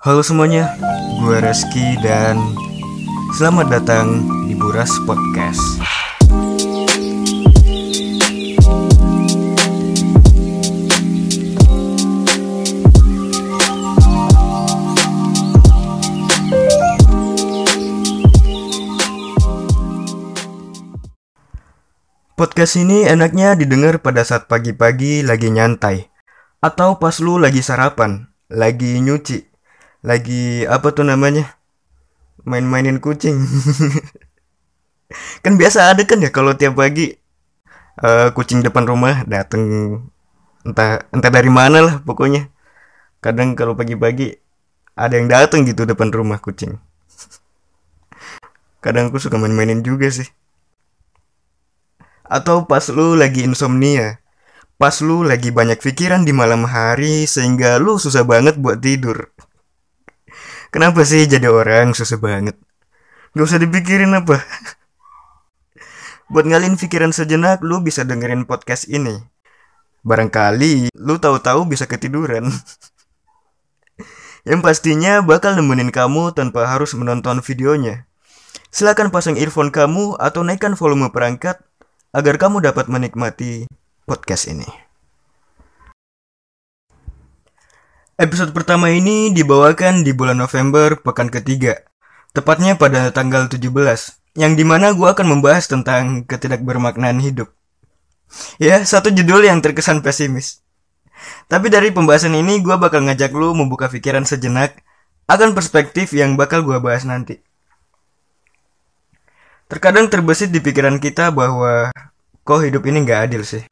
Halo semuanya, gue Reski dan selamat datang di Buras Podcast. Podcast ini enaknya didengar pada saat pagi-pagi lagi nyantai Atau pas lu lagi sarapan, lagi nyuci Lagi apa tuh namanya? Main-mainin kucing Kan biasa ada kan ya kalau tiap pagi eh, Kucing depan rumah dateng Entah, entah dari mana lah pokoknya Kadang kalau pagi-pagi Ada yang dateng gitu depan rumah kucing Kadang aku suka main-mainin juga sih atau pas lu lagi insomnia. Pas lu lagi banyak pikiran di malam hari sehingga lu susah banget buat tidur. Kenapa sih jadi orang susah banget? Gak usah dipikirin apa. buat ngalin pikiran sejenak lu bisa dengerin podcast ini. Barangkali lu tahu-tahu bisa ketiduran. Yang pastinya bakal nemenin kamu tanpa harus menonton videonya. Silakan pasang earphone kamu atau naikkan volume perangkat agar kamu dapat menikmati podcast ini. Episode pertama ini dibawakan di bulan November pekan ketiga, tepatnya pada tanggal 17, yang di mana gue akan membahas tentang ketidakbermaknaan hidup. Ya, satu judul yang terkesan pesimis. Tapi dari pembahasan ini gue bakal ngajak lu membuka pikiran sejenak akan perspektif yang bakal gue bahas nanti. Terkadang terbesit di pikiran kita bahwa kok hidup ini nggak adil sih.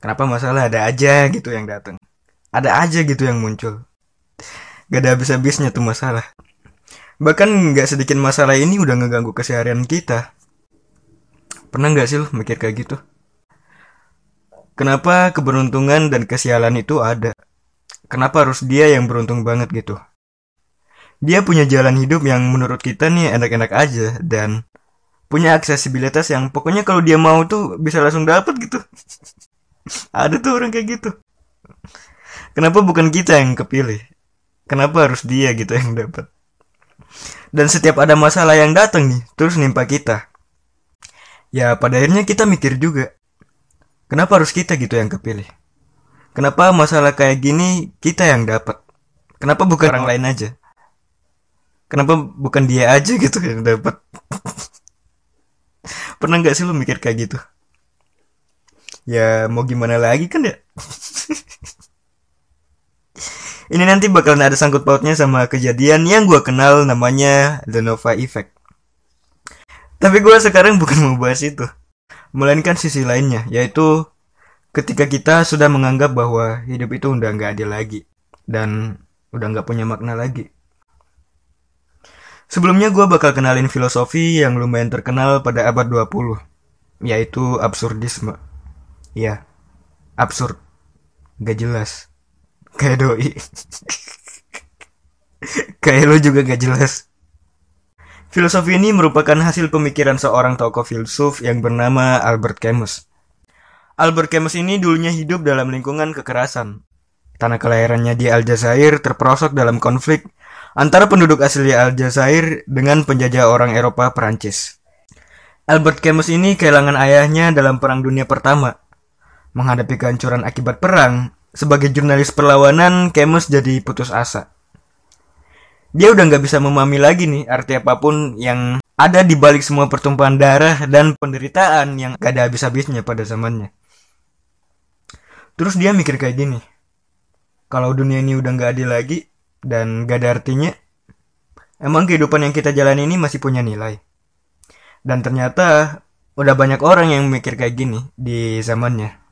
Kenapa masalah ada aja gitu yang datang. Ada aja gitu yang muncul. Gak ada habis-habisnya tuh masalah. Bahkan nggak sedikit masalah ini udah ngeganggu keseharian kita. Pernah nggak sih lo mikir kayak gitu? Kenapa keberuntungan dan kesialan itu ada? Kenapa harus dia yang beruntung banget gitu? Dia punya jalan hidup yang menurut kita nih enak-enak aja dan punya aksesibilitas yang pokoknya kalau dia mau tuh bisa langsung dapet gitu. Ada tuh orang kayak gitu. Kenapa bukan kita yang kepilih? Kenapa harus dia gitu yang dapat? Dan setiap ada masalah yang datang nih, terus nimpa kita. Ya pada akhirnya kita mikir juga. Kenapa harus kita gitu yang kepilih? Kenapa masalah kayak gini kita yang dapat? Kenapa bukan orang lain aja? Kenapa bukan dia aja gitu yang dapat? Pernah nggak sih lu mikir kayak gitu? Ya mau gimana lagi kan ya? Ini nanti bakalan ada sangkut pautnya sama kejadian yang gue kenal namanya The Nova Effect. Tapi gue sekarang bukan mau bahas itu. Melainkan sisi lainnya, yaitu ketika kita sudah menganggap bahwa hidup itu udah nggak adil lagi. Dan udah nggak punya makna lagi. Sebelumnya gue bakal kenalin filosofi yang lumayan terkenal pada abad 20, yaitu absurdisme. Ya, absurd. Gak jelas. Kayak doi. Kayak lo juga gak jelas. Filosofi ini merupakan hasil pemikiran seorang tokoh filsuf yang bernama Albert Camus. Albert Camus ini dulunya hidup dalam lingkungan kekerasan. Tanah kelahirannya di Aljazair terperosok dalam konflik antara penduduk asli Aljazair dengan penjajah orang Eropa Perancis. Albert Camus ini kehilangan ayahnya dalam Perang Dunia Pertama. Menghadapi kehancuran akibat perang, sebagai jurnalis perlawanan, Camus jadi putus asa. Dia udah nggak bisa memahami lagi nih arti apa pun yang ada di balik semua pertumpahan darah dan penderitaan yang gak ada habis-habisnya pada zamannya. Terus dia mikir kayak gini, kalau dunia ini udah nggak adil lagi, dan gak ada artinya, emang kehidupan yang kita jalani ini masih punya nilai. Dan ternyata udah banyak orang yang mikir kayak gini di zamannya.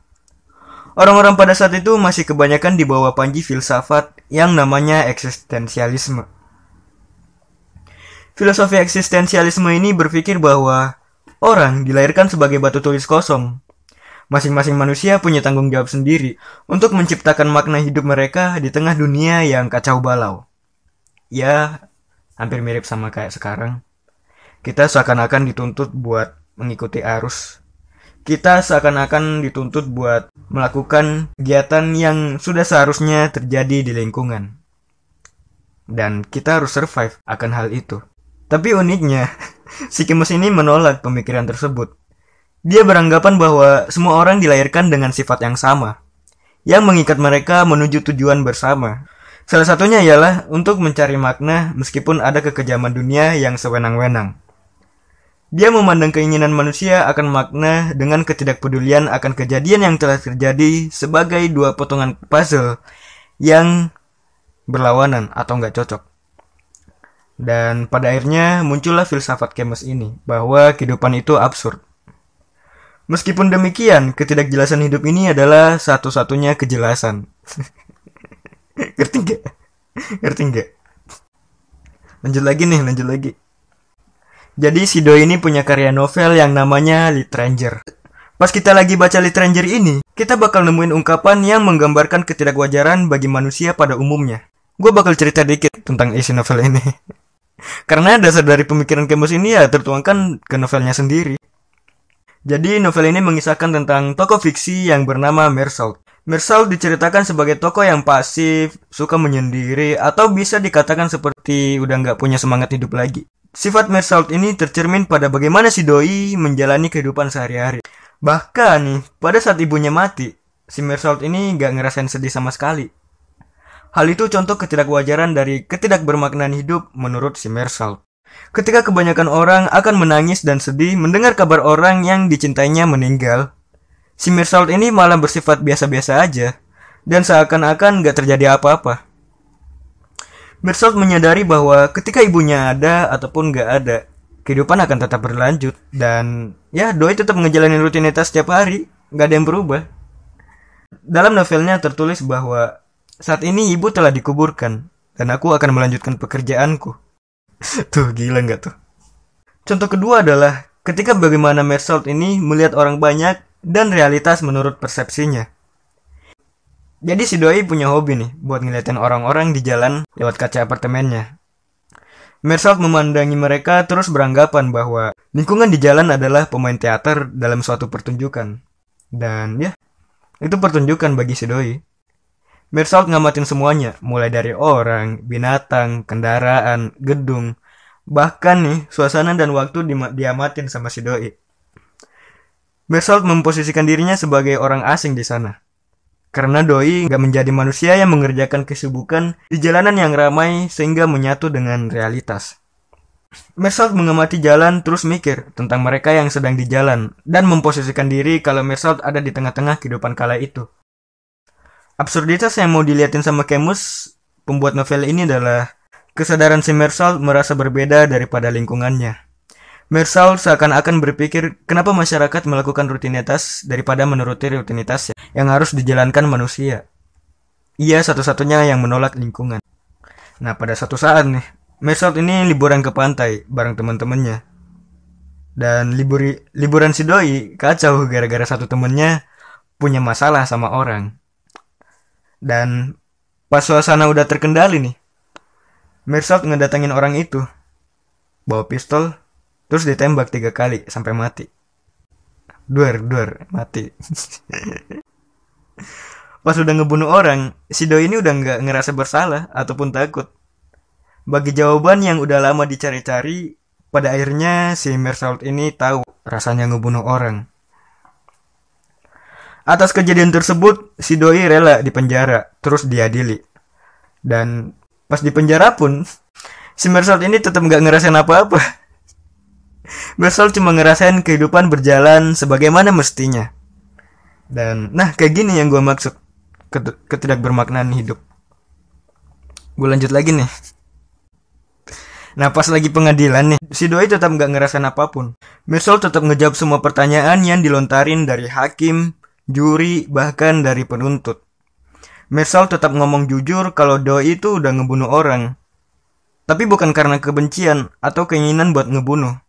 Orang-orang pada saat itu masih kebanyakan di bawah panji filsafat yang namanya eksistensialisme. Filosofi eksistensialisme ini berpikir bahwa orang dilahirkan sebagai batu tulis kosong. Masing-masing manusia punya tanggung jawab sendiri untuk menciptakan makna hidup mereka di tengah dunia yang kacau balau. Ya, hampir mirip sama kayak sekarang. Kita seakan-akan dituntut buat mengikuti arus. Kita seakan-akan dituntut buat melakukan kegiatan yang sudah seharusnya terjadi di lingkungan. dan kita harus survive akan hal itu. Tapi uniknya, si Kemus ini menolak pemikiran tersebut. Dia beranggapan bahwa semua orang dilahirkan dengan sifat yang sama, yang mengikat mereka menuju tujuan bersama. Salah satunya ialah untuk mencari makna meskipun ada kekejaman dunia yang sewenang-wenang. Dia memandang keinginan manusia akan makna dengan ketidakpedulian akan kejadian yang telah terjadi sebagai dua potongan puzzle yang berlawanan atau nggak cocok. Dan pada akhirnya muncullah filsafat Kemes ini bahwa kehidupan itu absurd. Meskipun demikian, ketidakjelasan hidup ini adalah satu-satunya kejelasan. Ngerti nggak? Ngerti nggak? Lanjut lagi nih, lanjut lagi. Jadi si Doi ini punya karya novel yang namanya Litranger. Pas kita lagi baca Litranger ini, kita bakal nemuin ungkapan yang menggambarkan ketidakwajaran bagi manusia pada umumnya. Gue bakal cerita dikit tentang isi novel ini. Karena dasar dari pemikiran Camus ini ya tertuangkan ke novelnya sendiri. Jadi novel ini mengisahkan tentang tokoh fiksi yang bernama Mersault. Mersault diceritakan sebagai tokoh yang pasif, suka menyendiri, atau bisa dikatakan seperti udah nggak punya semangat hidup lagi. Sifat Mersault ini tercermin pada bagaimana si Doi menjalani kehidupan sehari-hari. Bahkan nih, pada saat ibunya mati, si Mersault ini gak ngerasain sedih sama sekali. Hal itu contoh ketidakwajaran dari ketidakbermaknaan hidup menurut si Mersault. Ketika kebanyakan orang akan menangis dan sedih mendengar kabar orang yang dicintainya meninggal, si Mersault ini malah bersifat biasa-biasa aja dan seakan-akan gak terjadi apa-apa. Mersault menyadari bahwa ketika ibunya ada ataupun gak ada, kehidupan akan tetap berlanjut dan ya Doi tetap ngejalanin rutinitas setiap hari, gak ada yang berubah. Dalam novelnya tertulis bahwa saat ini ibu telah dikuburkan dan aku akan melanjutkan pekerjaanku. tuh gila nggak tuh? Contoh kedua adalah ketika bagaimana Mersault ini melihat orang banyak dan realitas menurut persepsinya. Jadi si Doi punya hobi nih buat ngeliatin orang-orang di jalan lewat kaca apartemennya. Mersault memandangi mereka terus beranggapan bahwa lingkungan di jalan adalah pemain teater dalam suatu pertunjukan. Dan ya, itu pertunjukan bagi si Doi. Mersault ngamatin semuanya, mulai dari orang, binatang, kendaraan, gedung, bahkan nih suasana dan waktu diamatin sama si Doi. Mersault memposisikan dirinya sebagai orang asing di sana. Karena Doi gak menjadi manusia yang mengerjakan kesibukan di jalanan yang ramai sehingga menyatu dengan realitas. Mersault mengamati jalan terus mikir tentang mereka yang sedang di jalan dan memposisikan diri kalau Mersault ada di tengah-tengah kehidupan kala itu. Absurditas yang mau diliatin sama Camus, pembuat novel ini adalah kesadaran si Mersault merasa berbeda daripada lingkungannya. Mersault seakan-akan berpikir kenapa masyarakat melakukan rutinitas daripada menuruti rutinitas yang harus dijalankan manusia. Ia satu-satunya yang menolak lingkungan. Nah pada satu saat nih, Mersault ini liburan ke pantai bareng teman-temannya. Dan libur liburan si Doi kacau gara-gara satu temennya punya masalah sama orang. Dan pas suasana udah terkendali nih, Mersault ngedatengin orang itu. Bawa pistol, Terus ditembak tiga kali sampai mati. Duar, duar, mati. Pas udah ngebunuh orang, si Doi ini udah nggak ngerasa bersalah ataupun takut. Bagi jawaban yang udah lama dicari-cari, pada akhirnya si Mersault ini tahu rasanya ngebunuh orang. Atas kejadian tersebut, si Doi rela di penjara, terus diadili. Dan pas di penjara pun, si Mersault ini tetap nggak ngerasain apa-apa. Bersol cuma ngerasain kehidupan berjalan sebagaimana mestinya. Dan nah kayak gini yang gue maksud ketidak bermaknaan hidup. Gue lanjut lagi nih. Nah pas lagi pengadilan nih, si Doi tetap nggak ngerasain apa pun. Mersol tetap ngejawab semua pertanyaan yang dilontarin dari hakim, juri, bahkan dari penuntut. Mersol tetap ngomong jujur kalau Doi itu udah ngebunuh orang. Tapi bukan karena kebencian atau keinginan buat ngebunuh.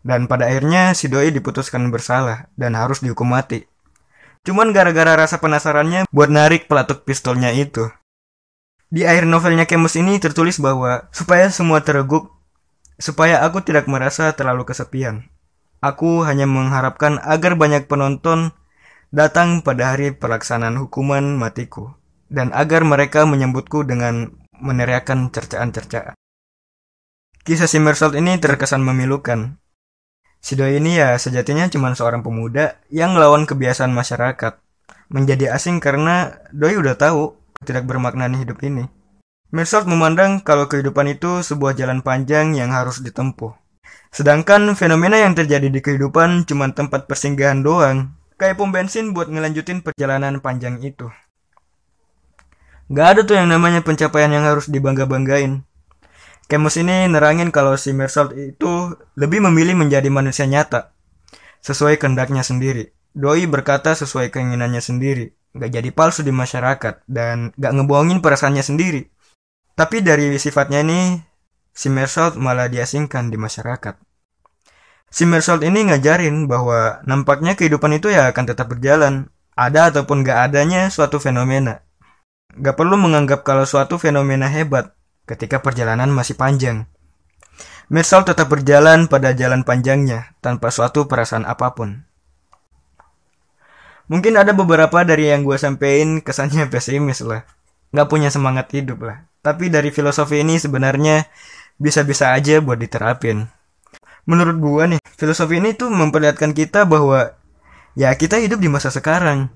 Dan pada akhirnya si doi diputuskan bersalah dan harus dihukum mati. Cuman gara-gara rasa penasarannya buat narik pelatuk pistolnya itu. Di akhir novelnya Kemus ini tertulis bahwa supaya semua tereguk, supaya aku tidak merasa terlalu kesepian. Aku hanya mengharapkan agar banyak penonton datang pada hari pelaksanaan hukuman matiku dan agar mereka menyambutku dengan meneriakan cercaan-cercaan. Kisah si Mersalt ini terkesan memilukan. Si Doi ini ya sejatinya cuma seorang pemuda yang melawan kebiasaan masyarakat. Menjadi asing karena Doi udah tahu tidak bermakna hidup ini. Mersalt memandang kalau kehidupan itu sebuah jalan panjang yang harus ditempuh. Sedangkan fenomena yang terjadi di kehidupan cuma tempat persinggahan doang. Kayak pom bensin buat ngelanjutin perjalanan panjang itu. Gak ada tuh yang namanya pencapaian yang harus dibangga-banggain. Camus ini nerangin kalau si Mersalt itu lebih memilih menjadi manusia nyata, sesuai kehendaknya sendiri. Doi berkata sesuai keinginannya sendiri, gak jadi palsu di masyarakat, dan gak ngebohongin perasaannya sendiri. Tapi dari sifatnya ini, si Mersalt malah diasingkan di masyarakat. Si Mersalt ini ngajarin bahwa nampaknya kehidupan itu ya akan tetap berjalan, ada ataupun gak adanya suatu fenomena. Gak perlu menganggap kalau suatu fenomena hebat, ketika perjalanan masih panjang. Mersal tetap berjalan pada jalan panjangnya tanpa suatu perasaan apa pun. Mungkin ada beberapa dari yang gue sampein kesannya pesimis lah. Gak punya semangat hidup lah. Tapi dari filosofi ini sebenarnya bisa-bisa aja buat diterapin. Menurut gue nih, filosofi ini tuh memperlihatkan kita bahwa ya kita hidup di masa sekarang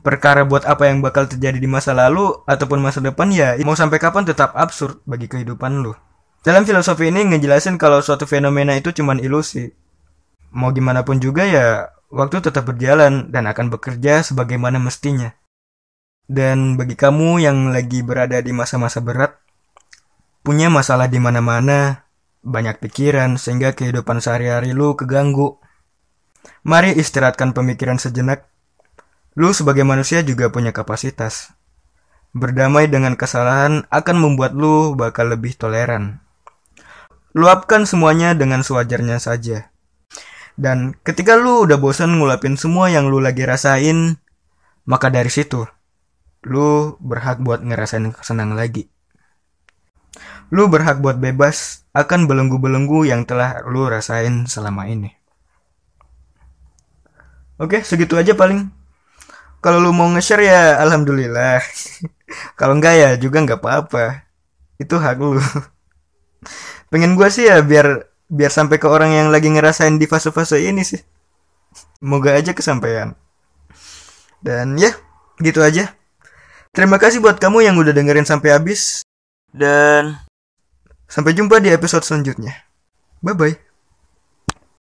perkara buat apa yang bakal terjadi di masa lalu ataupun masa depan ya mau sampai kapan tetap absurd bagi kehidupan lu. Dalam filosofi ini ngejelasin kalau suatu fenomena itu cuman ilusi. Mau gimana pun juga ya waktu tetap berjalan dan akan bekerja sebagaimana mestinya. Dan bagi kamu yang lagi berada di masa-masa berat, punya masalah di mana-mana, banyak pikiran sehingga kehidupan sehari-hari lu keganggu. Mari istirahatkan pemikiran sejenak Lu sebagai manusia juga punya kapasitas. Berdamai dengan kesalahan akan membuat lu bakal lebih toleran. Luapkan semuanya dengan sewajarnya saja. Dan ketika lu udah bosan ngulapin semua yang lu lagi rasain, maka dari situ, lu berhak buat ngerasain senang lagi. Lu berhak buat bebas akan belenggu-belenggu yang telah lu rasain selama ini. Oke, segitu aja paling kalau lu mau nge-share ya alhamdulillah. Kalau enggak ya juga nggak apa-apa. Itu hak lu. Pengen gue sih ya biar biar sampai ke orang yang lagi ngerasain di fase-fase ini sih. Moga aja kesampaian. Dan ya gitu aja. Terima kasih buat kamu yang udah dengerin sampai habis. Dan sampai jumpa di episode selanjutnya. Bye bye